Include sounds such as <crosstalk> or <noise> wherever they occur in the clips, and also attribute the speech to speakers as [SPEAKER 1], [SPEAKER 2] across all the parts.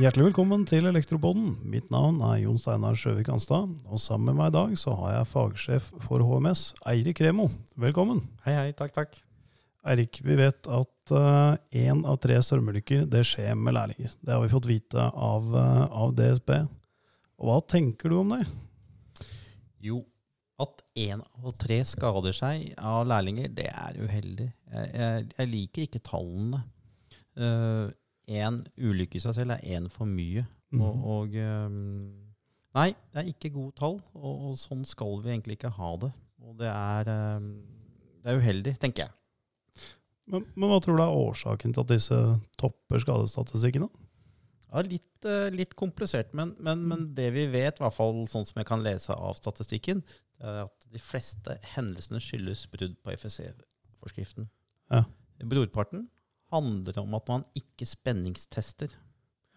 [SPEAKER 1] Hjertelig velkommen til Elektropoden. Mitt navn er Jon Steinar Sjøvik Anstad, og sammen med meg i dag så har jeg fagsjef for HMS, Eirik Remo. Velkommen.
[SPEAKER 2] Hei, hei. Takk, takk.
[SPEAKER 1] Eirik, vi vet at én av tre strømulykker det skjer med lærlinger. Det har vi fått vite av, uh, av DSB. Og hva tenker du om det?
[SPEAKER 2] Jo, at én av tre skader seg av lærlinger, det er uheldig. Jeg, jeg, jeg liker ikke tallene. Én ulykke i seg selv er én for mye. Mm. Og, og um, Nei, det er ikke gode tall, og, og, sånn skal vi egentlig ikke ha det. Og det er, um, det er uheldig, tenker jeg.
[SPEAKER 1] Men, men, hva tror du er årsaken til at disse topper skadestatistikken?
[SPEAKER 2] Ja, litt, uh, litt komplisert, men, men, men, det vi vet, i hvert fall sånn som jeg kan lese av statistikken, er at de fleste hendelsene skyldes brudd på FSC-forskriften.
[SPEAKER 1] Ja.
[SPEAKER 2] Brorparten handler om at man ikke spenningstester.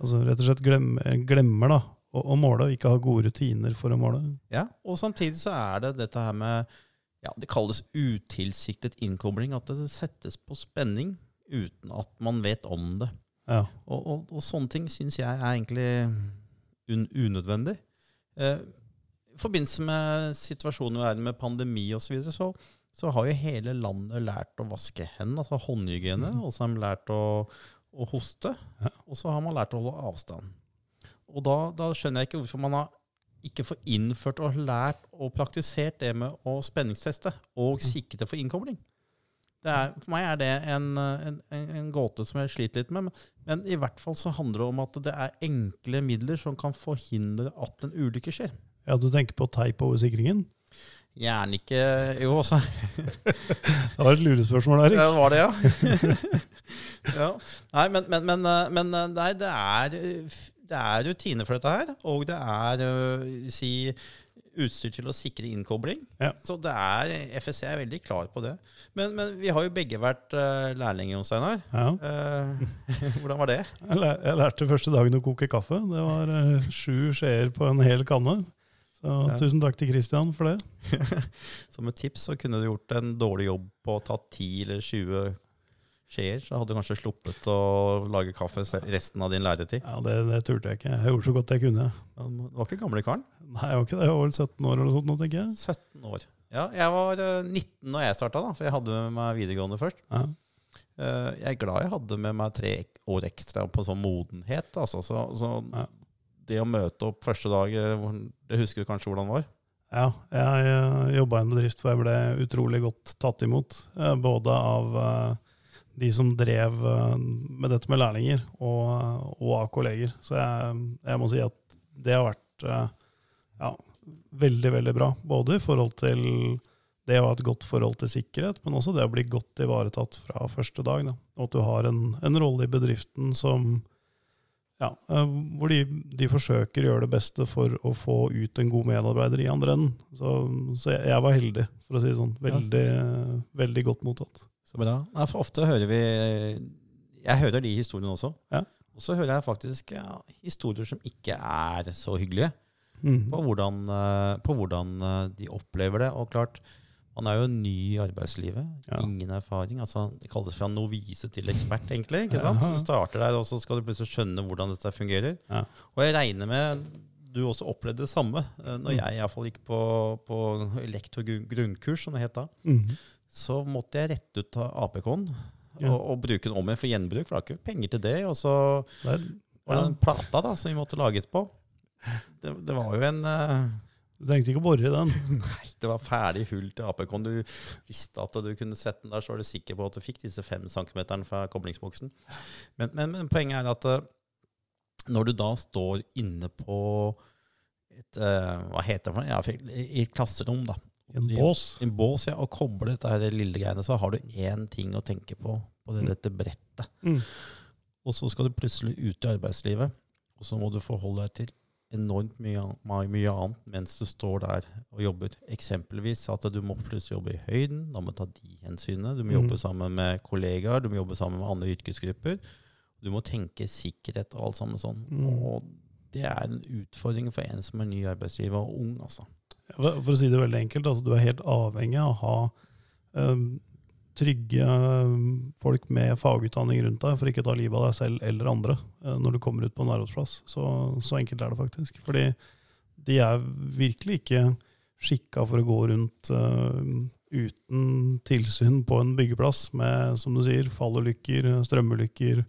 [SPEAKER 1] Altså rett og slett glemmer, glemmer da, å, å, måle, og ikke har gode rutiner for å måle?
[SPEAKER 2] Ja, og samtidig så er det dette her med ja, Det kalles utilsiktet innkobling. At det settes på spenning uten at man vet om det.
[SPEAKER 1] Ja.
[SPEAKER 2] Og, og, og, sånne ting syns jeg er egentlig un unødvendig. Eh, i forbindelse med situasjonen i verden med pandemi osv., så, videre, så så har jo hele landet lært å vaske hendene, altså håndhygiene. Mm. Og så har man lært å, å hoste. Ja. Og så har man lært å holde avstand. Og da, da, skjønner jeg ikke hvorfor man har ikke får innført og lært og praktisert det med å spenningsteste og mm. sikre for innkobling. Er, for meg er det en, en, en, gåte som jeg sliter litt med. Men, men, i hvert fall så handler det om at det er enkle midler som kan forhindre at en ulykke skjer.
[SPEAKER 1] Ja, Du tenker på teip over sikringen?
[SPEAKER 2] Gjerne ikke Jo, også.
[SPEAKER 1] det var et lurespørsmål, Erik.
[SPEAKER 2] Ja, det var det, ja. <laughs> ja. Nei, men, men, men, men nei, det, er, det er rutiner for dette her. Og det er si, utstyr til å sikre innkobling.
[SPEAKER 1] Ja.
[SPEAKER 2] Så det er, FSC er veldig klar på det. Men, men vi har jo begge vært uh, lærlinger Jon Steinar.
[SPEAKER 1] Ja.
[SPEAKER 2] Uh, <laughs> hvordan var det?
[SPEAKER 1] Jeg, lærte første dagen å koke kaffe. Det var uh, sju skjeer på en hel kanne. Så ja. tusen takk til Christian for det. <laughs>
[SPEAKER 2] Som et tips så kunne du gjort en dårlig jobb på å ta 10 eller 20 skjeer, så hadde du kanskje sluppet å lage kaffe resten av din læretid.
[SPEAKER 1] Ja, det, det turte jeg ikke. Jeg gjorde så godt jeg kunne.
[SPEAKER 2] Du var ikke gamle karen?
[SPEAKER 1] Nei, jeg var ikke det. Jeg var vel 17 år eller noe sånt, tenker jeg.
[SPEAKER 2] 17 år. Ja, jeg var 19 eh, når jeg starta, for jeg hadde med meg videregående først.
[SPEAKER 1] Ja.
[SPEAKER 2] Eh, jeg er glad jeg hadde med meg tre år ekstra på sånn modenhet. Altså. Så, så ja. Det å møte opp første dag, eh, det husker du kanskje hvordan det var?
[SPEAKER 1] Ja, jeg jobba i en bedrift hvor jeg ble utrolig godt tatt imot. Både av de som drev med dette med lærlinger, og, og av kolleger. Så jeg, jeg, må si at det har vært ja, veldig, veldig bra. Både i forhold til det å ha et godt forhold til sikkerhet, men også det å bli godt ivaretatt fra første dag. Da. Og at du har en, en rolle i bedriften som ja, eh, hvor de, de, forsøker å gjøre det beste for å få ut en god medarbeider i andre enden. Så, så jeg, jeg, var heldig, for å si det sånn. Veldig, ja, veldig godt mottatt.
[SPEAKER 2] Så bra. Ja, for ofte hører vi Jeg hører de historiene også.
[SPEAKER 1] Ja.
[SPEAKER 2] Og så hører jeg faktisk historier som ikke er så hyggelige.
[SPEAKER 1] Mm.
[SPEAKER 2] På, hvordan, eh, på, hvordan, eh, de opplever det. Og klart, man er jo ny i arbeidslivet. Ja. Ingen erfaring. altså Det kalles fra novise til ekspert, egentlig. ikke sant? Så du starter der, og så skal du plutselig skjønne hvordan dette fungerer.
[SPEAKER 1] Ja.
[SPEAKER 2] Og jeg regner med du også opplevde det samme eh, når mm. jeg iallfall gikk på, på elektrogrunkurs, som det het da.
[SPEAKER 1] Mm.
[SPEAKER 2] Så måtte jeg rette ut APK-en ja. og, og, bruke den om igjen for gjenbruk, for det var ikke penger til det. Og så var det den plata da, som vi måtte lage etterpå. Det, det var jo en uh,
[SPEAKER 1] Du trengte ikke å bore i den? <laughs>
[SPEAKER 2] Nei, det var ferdig hull til APK-en. Du visste at du kunne sette den der, så var du sikker på at du fikk disse fem centimeterne fra koblingsboksen. Men, men, men, poenget er at uh, når du da står inne på et uh, Hva heter det? for Ja, I et klasserom, da.
[SPEAKER 1] En bås?
[SPEAKER 2] En bås, ja. Og kobler dette her lille greiene, så har du én ting å tenke på på det, mm. dette brettet.
[SPEAKER 1] Mm.
[SPEAKER 2] Og så skal du plutselig ut i arbeidslivet, og så må du forholde deg til enormt mye, mye, annet mens du står der og jobber. Eksempelvis at du må plutselig jobbe i høyden. Da må du ta de hensynene. Du må mm. jobbe sammen med kollegaer, du må jobbe sammen med andre yrkesgrupper. Du må tenke sikkerhet og alt sammen sånn.
[SPEAKER 1] Mm.
[SPEAKER 2] Og det er en utfordring for en som er ny i arbeidslivet og ung. altså.
[SPEAKER 1] For å si det veldig enkelt, altså, du er helt avhengig av å ha um, trygge eh, folk med fagutdanning rundt deg, for ikke å ta livet av deg selv eller andre eh, når du kommer ut på en arbeidsplass. Så, så enkelt er det faktisk. Fordi de er virkelig ikke skikka for å gå rundt uh, uten tilsyn på en byggeplass med, som du sier, fallulykker, strømulykker,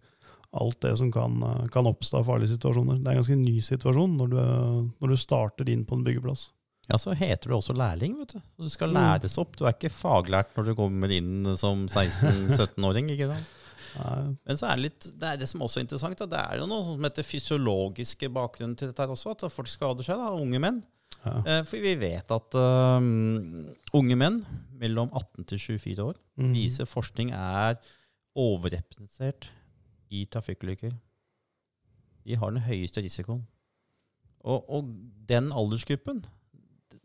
[SPEAKER 1] alt det som kan, kan oppstå av farlige situasjoner. Det er en ganske ny situasjon når du, når du starter inn på en byggeplass.
[SPEAKER 2] Ja, så heter du også lærling, vet du. Du skal mm. læres opp. Du er ikke faglært når du kommer inn som 16-17-åring, <laughs> ikke sant? Men så er det litt, det er det som også er interessant. Da. Det er jo noe som heter fysiologiske bakgrunnen til dette her også, at folk skader seg, da, unge menn. Ja. Eh, for vi vet at um, unge menn mellom 18 til 24 år mm. viser forskning er overrepresentert i trafikkulykker. De har den høyeste risikoen. Og, og den aldersgruppen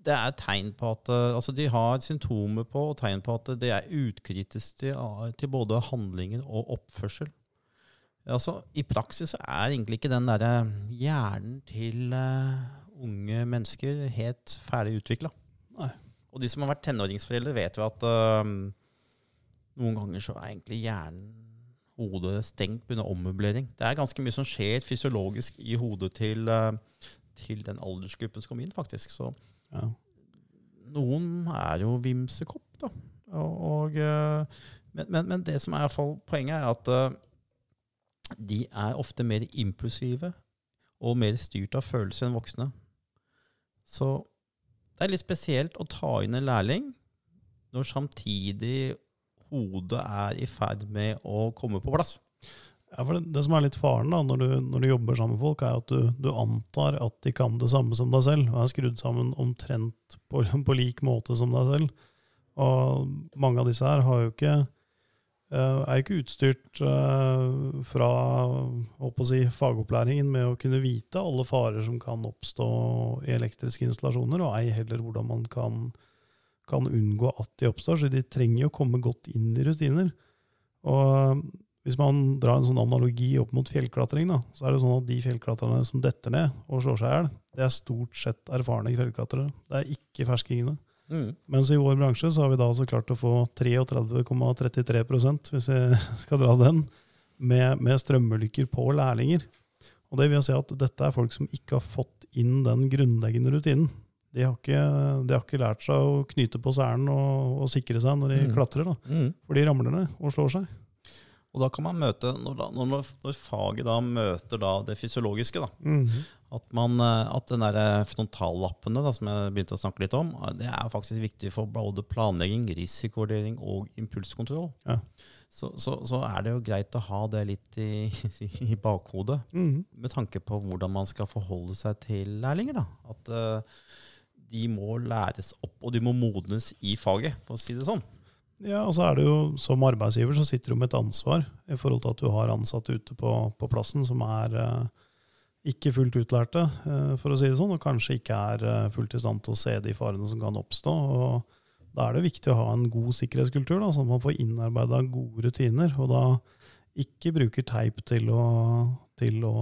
[SPEAKER 2] det er tegn på at eh, altså De har symptomer på og tegn på at det er utkritisk til, til både handlinger og oppførsel. Altså, I praksis så er egentlig ikke den der hjernen til uh, unge mennesker helt ferdig utvikla. Og de som har vært tenåringsforeldre, vet jo at uh, noen ganger så er egentlig hjernen, hodet, stengt pga. ommøblering. Det er ganske mye som skjer fysiologisk i hodet til, uh, til den aldersgruppen som kommer inn, faktisk. Så ja. Noen er jo vimsekopp, da. Og, og, eh, men, men, men, det som er i hvert fall poenget, er at uh, de er ofte mer impulsive og mer styrt av følelser enn voksne. Så det er litt spesielt å ta inn en lærling når samtidig hodet er i ferd med å komme på plass.
[SPEAKER 1] Ja, for det, det, som er litt faren da, når du, når du jobber sammen med folk, er at du, du, antar at de kan det samme som deg selv, og er skrudd sammen omtrent på, <laughs> på, lik måte som deg selv. Og mange av disse her har jo ikke, uh, er ikke utstyrt uh, fra si, fagopplæringen med å kunne vite alle farer som kan oppstå i elektriske installasjoner, og ei heller hvordan man kan, kan unngå at de oppstår. Så de trenger jo å komme godt inn i rutiner. Og hvis man drar en sånn analogi opp mot fjellklatring, da, så er det sånn at de fjellklatrerne som detter ned og slår seg i hjel, det er stort sett erfarne fjellklatrere. Det er ikke ferskingene. Mm. Mens i vår bransje så har vi da altså klart å få 33,33 hvis vi <laughs> skal dra den, med, med strømulykker på lærlinger. Og det vil si at dette er folk som ikke har fått inn den grunnleggende rutinen. De har ikke, de har ikke lært seg å knyte på selen og, og, sikre seg når de mm. klatrer. da. Mm. For de ramler ned og slår seg.
[SPEAKER 2] Og da kan man møte, når, når, når faget da møter da det fysiologiske, da, mm -hmm. at, man, eh, at den der frontallappene da, som jeg begynte å snakke litt om, det er faktisk viktig for både planlegging, risikovurdering og impulskontroll. Ja. Så, så, så, er det jo greit å ha det litt i, <laughs> i bakhodet, mm -hmm. med tanke på hvordan man skal forholde seg til lærlinger. da. At uh, de må læres opp, og de må modnes i faget, for å si det sånn.
[SPEAKER 1] Ja, og så er det jo som arbeidsgiver så sitter du med et ansvar i forhold til at du har ansatte ute på, på plassen som er eh, ikke fullt utlærte, eh, for å si det sånn, og kanskje ikke er eh, fullt i stand til å se de farene som kan oppstå. og Da er det viktig å ha en god sikkerhetskultur, da, sånn at man får innarbeida gode rutiner. Og da ikke bruker teip til å, til å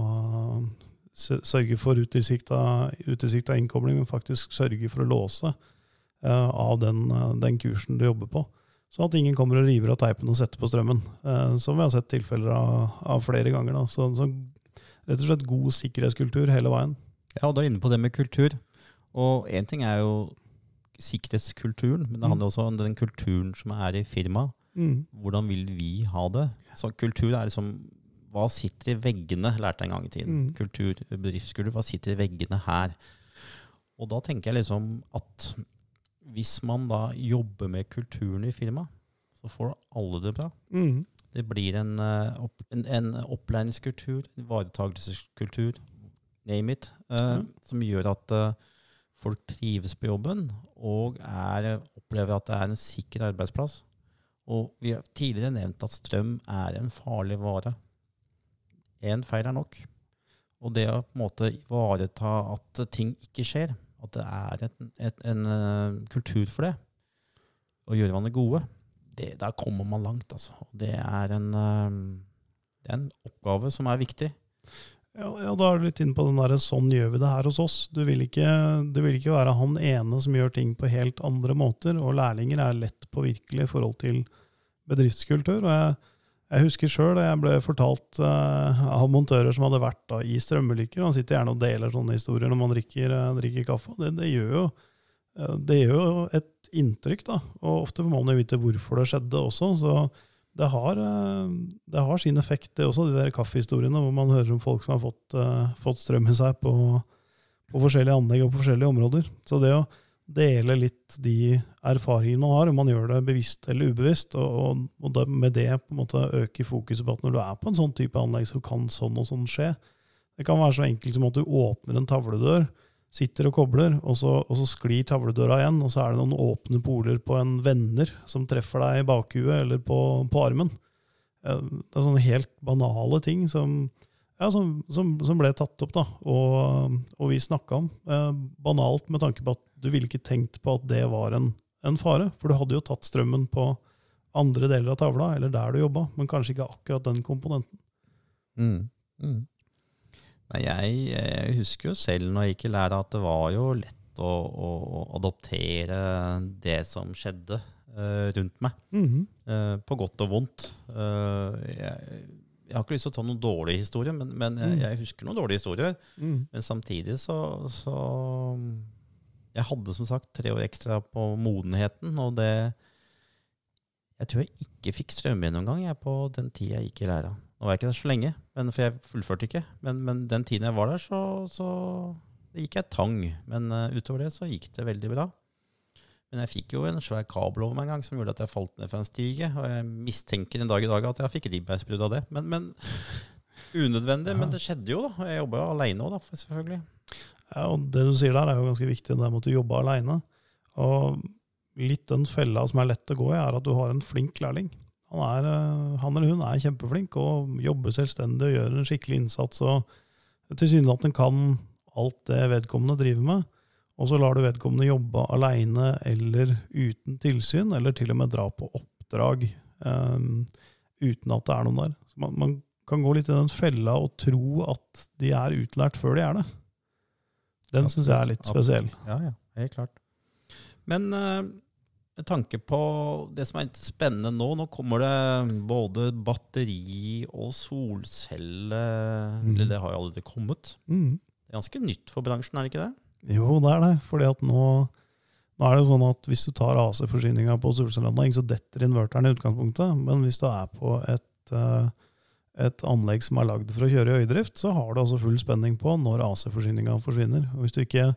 [SPEAKER 1] sørge for utilsikta innkobling, men faktisk sørge for å låse uh, av den, den kursen du jobber på. Sånn at ingen kommer og river av teipen og setter på strømmen. Eh, som vi har sett tilfeller av, av flere ganger. Da. Så, så, rett og slett god sikkerhetskultur hele veien.
[SPEAKER 2] Ja, og da er inne på det med kultur. Og én ting er jo sikkerhetskulturen, men det handler mm. også om den kulturen som er i firmaet. Mm. Hvordan vil vi ha det? Så kultur er liksom Hva sitter i veggene, lærte jeg en gang i tiden. Mm. Kultur, bedriftskultur, hva sitter i veggene her? Og da tenker jeg liksom at hvis man da jobber med kulturen i firmaet, så får alle det bra. Mm. Det blir en, opp, en, en opplæringskultur, en ivaretakelseskultur, name it, uh, mm. som gjør at uh, folk trives på jobben og er, opplever at det er en sikker arbeidsplass. Og vi har tidligere nevnt at strøm er en farlig vare. Én feil er nok. Og det å på en måte ivareta at ting ikke skjer, at det er et, et, en uh, kultur for det. Å gjøre hverandre gode. Det, der kommer man langt, altså. Det er, en, uh, det er en oppgave som er viktig.
[SPEAKER 1] Ja, ja, da er du litt inne på den derre 'sånn gjør vi det her hos oss'. Du vil, ikke, du vil ikke være han ene som gjør ting på helt andre måter. Og lærlinger er lett påvirkelige i forhold til bedriftskultur. og jeg jeg husker sjøl jeg ble fortalt uh, av montører som hadde vært da, i strømulykker. Han sitter gjerne og deler sånne historier når man drikker, uh, drikker kaffe. Det, det, gjør jo, uh, det, gjør jo, et inntrykk, da. Og ofte får man jo vite hvorfor det skjedde også. Så det har, det har sin effekt, det også, de der kaffehistoriene hvor man hører om folk som har fått, fått strøm i seg på, på, forskjellige anlegg og på forskjellige områder. Så det å dele litt de erfaringene man har, om man gjør det bevisst eller ubevisst, og, og det, med det på en måte øke fokuset på at når du er på en sånn type anlegg, så kan sånn og sånn skje. Det kan være så enkelt som at du åpner en tavledør, sitter og kobler, og så, og så sklir tavledøra igjen, og så er det noen åpne poler på en venner som treffer deg i bakhuet eller på, på armen. Det er sånne helt banale ting som, ja, som, som, som ble tatt opp, da, og, og vi snakka om. Eh, banalt med tanke på at du ville ikke tenkt på at det var en, en, fare, for du hadde jo tatt strømmen på andre deler av tavla, eller der du jobba, men kanskje ikke akkurat den komponenten.
[SPEAKER 2] Mm. Mm. Nei, jeg, jeg, husker jo selv når jeg gikk i lære, at det var jo lett å, å adoptere det som skjedde uh, rundt meg. Mm -hmm. uh, på godt og vondt. Uh, jeg, jeg, har ikke lyst til å ta noen dårlige historier, men, men jeg, mm. jeg, husker noen dårlige historier. Mm. Men samtidig så, så jeg hadde som sagt tre år ekstra på modenheten, og det Jeg tror jeg ikke fikk strømgjennomgang jeg, på den tida jeg gikk i læra. Nå var jeg ikke der så lenge, for jeg fullførte ikke. Men, men den tiden jeg var der, så, så gikk jeg tang. Men uh, utover det så gikk det veldig bra. Men jeg fikk jo en svær kabel over meg en gang som gjorde at jeg falt ned fra en stige. Og jeg mistenker en dag i dag at jeg fikk ribbeinsbrudd av det. Men, men <laughs> unødvendig. Ja. Men det skjedde jo, da. Jeg jobba aleine òg, selvfølgelig.
[SPEAKER 1] Ja, og Det du sier der, er jo ganske viktig, det med at du aleine. Og litt den fella som er lett å gå i, er at du har en flink lærling. Han, er, eh, han eller hun er kjempeflink og jobber selvstendig og gjør en skikkelig innsats. og Tilsynelatende kan alt det vedkommende driver med. Og så lar du vedkommende jobbe aleine eller uten tilsyn, eller til og med dra på oppdrag um, uten at det er noen der. Så man, man kan gå litt i den fella og tro at de er utlært før de er det. Den syns jeg er litt spesiell.
[SPEAKER 2] Ja, ja, helt klart. Men uh, med tanke på det som er spennende nå, nå kommer det både batteri og solcelle mm. Eller det har jo allerede kommet. Mm. Det er ganske nytt for bransjen, er det ikke det?
[SPEAKER 1] Jo, det er det. fordi at nå, nå er det jo sånn at hvis du tar AC-forsyninga på solcelleanlegg, så detter inverteren i utgangspunktet. Men hvis du er på et uh, et anlegg som er lagd for å kjøre i øyedrift, så har du altså full spenning på når AC-forsyninga forsvinner. Og Hvis du ikke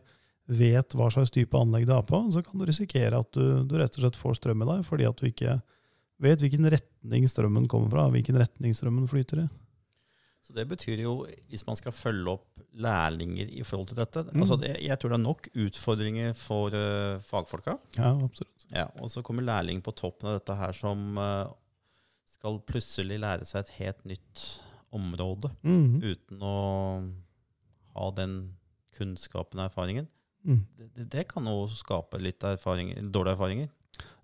[SPEAKER 1] vet hva slags type anlegg du er på, så kan du risikere at du, du, rett og slett får strøm i deg fordi at du ikke vet hvilken retning strømmen kommer fra, hvilken retning strømmen flyter i.
[SPEAKER 2] Så Det betyr jo, hvis man skal følge opp lærlinger i forhold til dette mm. altså det, Jeg tror det er nok utfordringer for uh, fagfolka.
[SPEAKER 1] Ja, absolutt.
[SPEAKER 2] Ja, og så kommer lærling på toppen av dette her som uh, skal plutselig lære seg et helt nytt område mm. uten å ha den kunnskapen og erfaringen. Mm. Det, det, kan jo skape litt erfaring, dårlige erfaringer.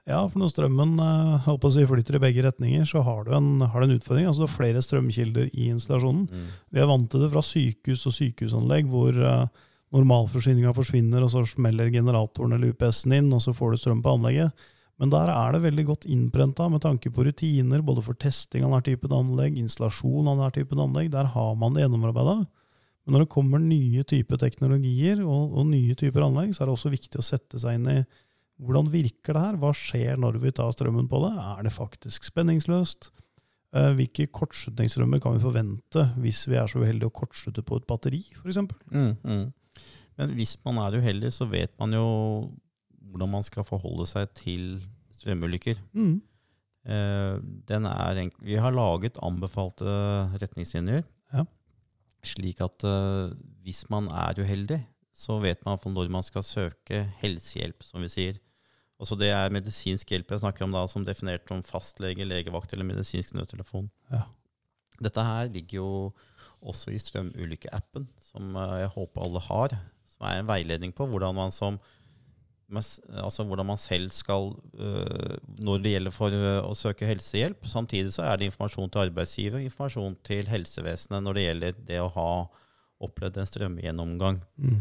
[SPEAKER 1] Ja, for når strømmen uh, si, flytter i begge retninger, så har du en, har du en utfordring. Altså, du har flere strømkilder i installasjonen. Mm. Vi er vant til det fra sykehus og sykehusanlegg, hvor uh, normalforsyninga forsvinner, og så smeller generatoren eller UPS-en inn, og så får du strøm på anlegget. Men der er det veldig godt innprenta med tanke på rutiner, både for testing av denne typen anlegg, installasjon av denne typen anlegg. Der har man det gjennomarbeida. Men når det kommer nye typer teknologier og, og, nye typer anlegg, så er det også viktig å sette seg inn i hvordan virker det her? Hva skjer når vi tar strømmen på det? Er det faktisk spenningsløst? Eh, hvilke kortslutningsstrømmer kan vi forvente hvis vi er så uheldige å kortslutte på et batteri, f.eks.? Mm, mm.
[SPEAKER 2] Men hvis man er uheldig, så vet man jo hvordan man skal forholde seg til svømmeulykker. Mm. Er, vi har laget anbefalte retningslinjer, ja. slik at eh, hvis man er uheldig, så vet man når man skal søke helsehjelp, som vi sier. Også det er medisinsk hjelp jeg snakker om da, som definert som fastlege, legevakt eller medisinsk nødtelefon. Ja. Dette her ligger jo også i strømulykkeappen, som eh, jeg håper alle har. Som er en veiledning på hvordan man som altså hvordan man selv skal uh, Når det gjelder for uh, å søke helsehjelp. Samtidig så er det informasjon til arbeidsgiver, informasjon til helsevesenet når det gjelder det å ha opplevd en strømgjennomgang. Mm.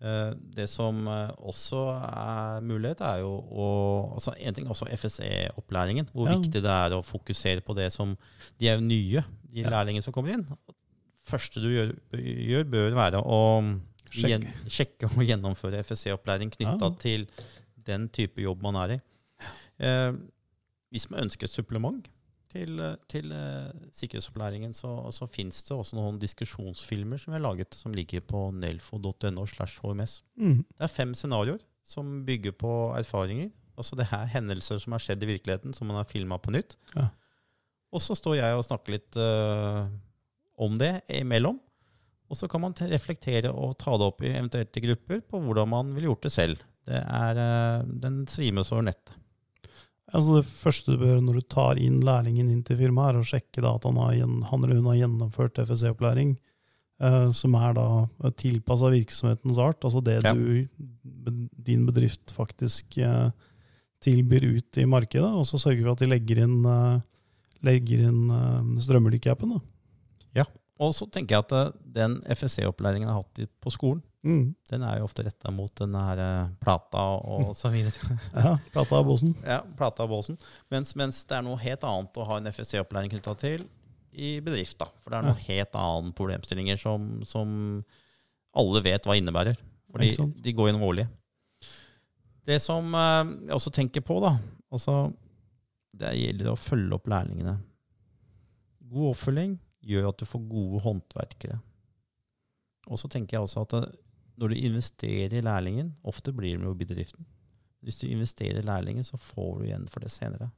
[SPEAKER 2] Eh, Det som også er mulighet, er jo å altså En ting er også FSE-opplæringen. Hvor
[SPEAKER 1] Ja.
[SPEAKER 2] viktig det er å fokusere på det som De er jo nye, de
[SPEAKER 1] Ja.
[SPEAKER 2] lærlingene som kommer inn. første du gjør, gjør bør være å
[SPEAKER 1] Sjekke.
[SPEAKER 2] sjekke og gjennomføre FSC-opplæring knytta
[SPEAKER 1] Ja.
[SPEAKER 2] til den type jobb man er i. Eh, hvis man ønsker et supplement til, eh, til eh, sikkerhetsopplæringen, så, så fins det også noen diskusjonsfilmer som vi har laget, som ligger på nelfo.no. slash HMS.
[SPEAKER 1] Mm.
[SPEAKER 2] Det er fem scenarioer som bygger på erfaringer. Altså Det er hendelser som har skjedd i virkeligheten, som man har filma på nytt.
[SPEAKER 1] Ja.
[SPEAKER 2] Og så står jeg og snakker litt eh, om det imellom. Og så kan man reflektere og ta det opp i eventuelt i grupper på hvordan man ville gjort det selv. Det er, eh, Den svimes over nettet.
[SPEAKER 1] Altså det første du bør når du tar inn lærlingen inn til firmaet, er å sjekke at han, har, han eller hun har gjennomført FSE-opplæring, eh, som er da tilpassa virksomhetens art. Altså det
[SPEAKER 2] Ja.
[SPEAKER 1] du, din bedrift faktisk eh, tilbyr ut i markedet, og så sørger vi at de legger inn, eh, legger inn eh, strømulykkeappen.
[SPEAKER 2] Og så tenker jeg at eh, den FSC-opplæringen jeg har hatt på skolen,
[SPEAKER 1] Mm.
[SPEAKER 2] den er jo ofte retta mot den her eh, plata og <laughs> så videre.
[SPEAKER 1] Ja, plata og båsen.
[SPEAKER 2] Ja, plata og båsen. Mens, mens det er noe helt annet å ha en FSC-opplæring knytta til i bedrift. da. For det er noen helt annen problemstillinger som, som alle vet hva innebærer. Fordi de går gjennom årlig. Det som eh, jeg også tenker på, da altså, Det gjelder å følge opp lærlingene. God oppfølging gjør at du får gode håndverkere. Og så tenker jeg også at når du investerer i lærlingen, ofte blir det jo bedriften. Hvis du investerer i lærlingen, så får du igjen for det senere.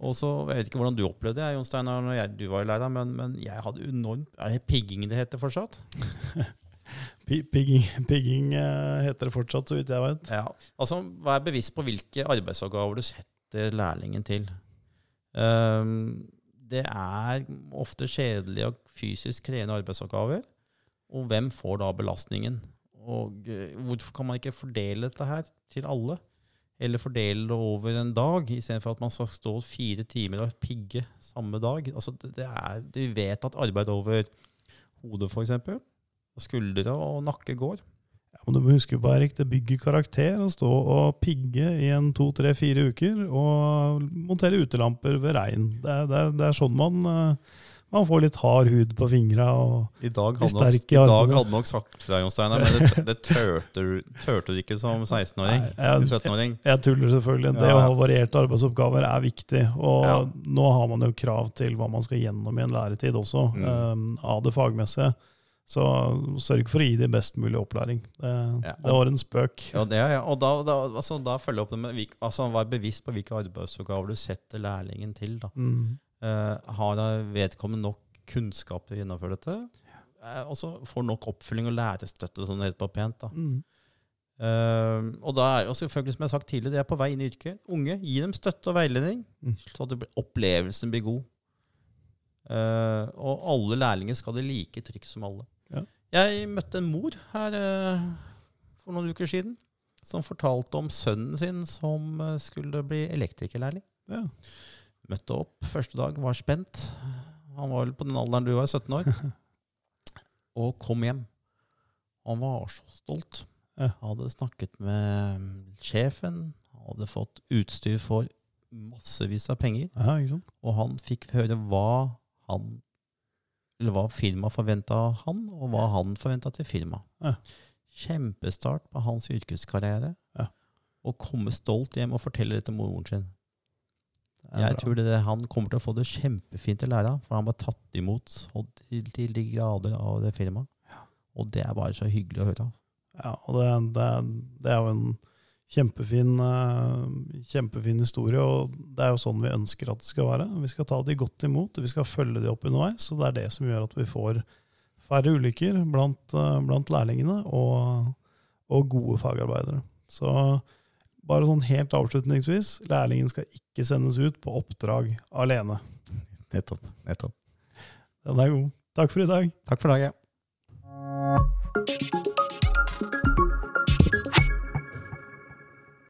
[SPEAKER 2] Og så, Jeg vet ikke hvordan du opplevde det, Jon Steinar, når jeg, du var i læra, men, men jeg hadde enormt Er det pigging det heter fortsatt? <laughs>
[SPEAKER 1] Pigging, pigging eh, heter det fortsatt, så vidt jeg vet.
[SPEAKER 2] Ja. Altså, Vær bevisst på hvilke arbeidsoppgaver du setter lærlingen til. Ehm, det er ofte kjedelige og fysisk krevende arbeidsoppgaver. Og hvem får da belastningen? Og eh, hvorfor kan man ikke fordele dette her til alle? Eller fordele det over en dag, istedenfor at man skal stå fire timer og pigge samme dag. Altså, det, er, Du vet at arbeid over hodet, f.eks., og skuldre og nakke går.
[SPEAKER 1] Ja, men du må huske på, Erik, det bygger karakter å stå og pigge i en to, tre, fire uker og montere utelamper ved regn. Det er, det det er sånn man, eh, man får litt hard hud på fingra. Og
[SPEAKER 2] I dag hadde,
[SPEAKER 1] sterk i
[SPEAKER 2] i dag hadde nok sagt fra, Jon Steinar, men det, det turte, du- du ikke som 16-åring.
[SPEAKER 1] Jeg-
[SPEAKER 2] 17-åring.
[SPEAKER 1] jeg tuller selvfølgelig. Det
[SPEAKER 2] Ja,
[SPEAKER 1] å ha varierte arbeidsoppgaver er viktig. Og
[SPEAKER 2] Ja.
[SPEAKER 1] nå har man jo krav til hva man skal gjennom i en læretid også,
[SPEAKER 2] Mm.
[SPEAKER 1] um, av det fagmessige. Så sørg for å gi dem best mulig opplæring. Det,
[SPEAKER 2] Ja.
[SPEAKER 1] det var en spøk.
[SPEAKER 2] Ja, det ja. Og da, da, altså, da følger jeg opp det med altså, Vær bevisst på hvilke arbeidsoppgaver du setter lærlingen til. Da.
[SPEAKER 1] Mm.
[SPEAKER 2] Uh, har vedkommende nok kunnskap til å gjennomføre dette? Uh, og så får nok oppfølging og lærestøtte, som det heter på pent. da.
[SPEAKER 1] Mm.
[SPEAKER 2] Uh, og da er og selvfølgelig, som jeg har sagt tidligere, de er på vei inn i yrket. Unge, gi dem støtte og veiledning,
[SPEAKER 1] Mm.
[SPEAKER 2] så at blir- opplevelsen blir god. Uh, og alle lærlinger skal det like trygt som alle.
[SPEAKER 1] Ja.
[SPEAKER 2] Jeg møtte en mor her eh, for noen uker siden som fortalte om sønnen sin som eh, skulle bli elektrikerlærling.
[SPEAKER 1] Ja.
[SPEAKER 2] Møtte opp første dag, var spent. Han var vel på den alderen du var, 17 år. <laughs> Og kom hjem. Han var så stolt.
[SPEAKER 1] Ja.
[SPEAKER 2] Hadde snakket med sjefen, hadde fått utstyr for massevis av penger.
[SPEAKER 1] ja?
[SPEAKER 2] Og han fikk høre hva han eller hva firmaet forventa av han, og hva han forventa til firmaet.
[SPEAKER 1] Ja.
[SPEAKER 2] Kjempestart på hans yrkeskarriere.
[SPEAKER 1] Ja.
[SPEAKER 2] Å komme stolt hjem og fortelle det til moren sin.
[SPEAKER 1] Er
[SPEAKER 2] Jeg
[SPEAKER 1] bra.
[SPEAKER 2] tror det, han kommer til å få det kjempefint i læra, for han var tatt imot til, til de grader av det firmaet. Og det er bare så hyggelig å høre.
[SPEAKER 1] Ja, og det, det, det er jo en kjempefin, eh, kjempefin historie, og det er jo sånn vi ønsker at det skal være. Vi skal ta de godt imot, vi skal følge de opp underveis, og det er det som gjør at vi får færre ulykker blant, eh, blant lærlingene og, og gode fagarbeidere. Så bare sånn helt avslutningsvis, lærlingen skal ikke sendes ut på oppdrag alene.
[SPEAKER 2] Nettopp. nettopp.
[SPEAKER 1] Den er god. Takk for i dag.
[SPEAKER 2] Takk for dagen.
[SPEAKER 3] Thank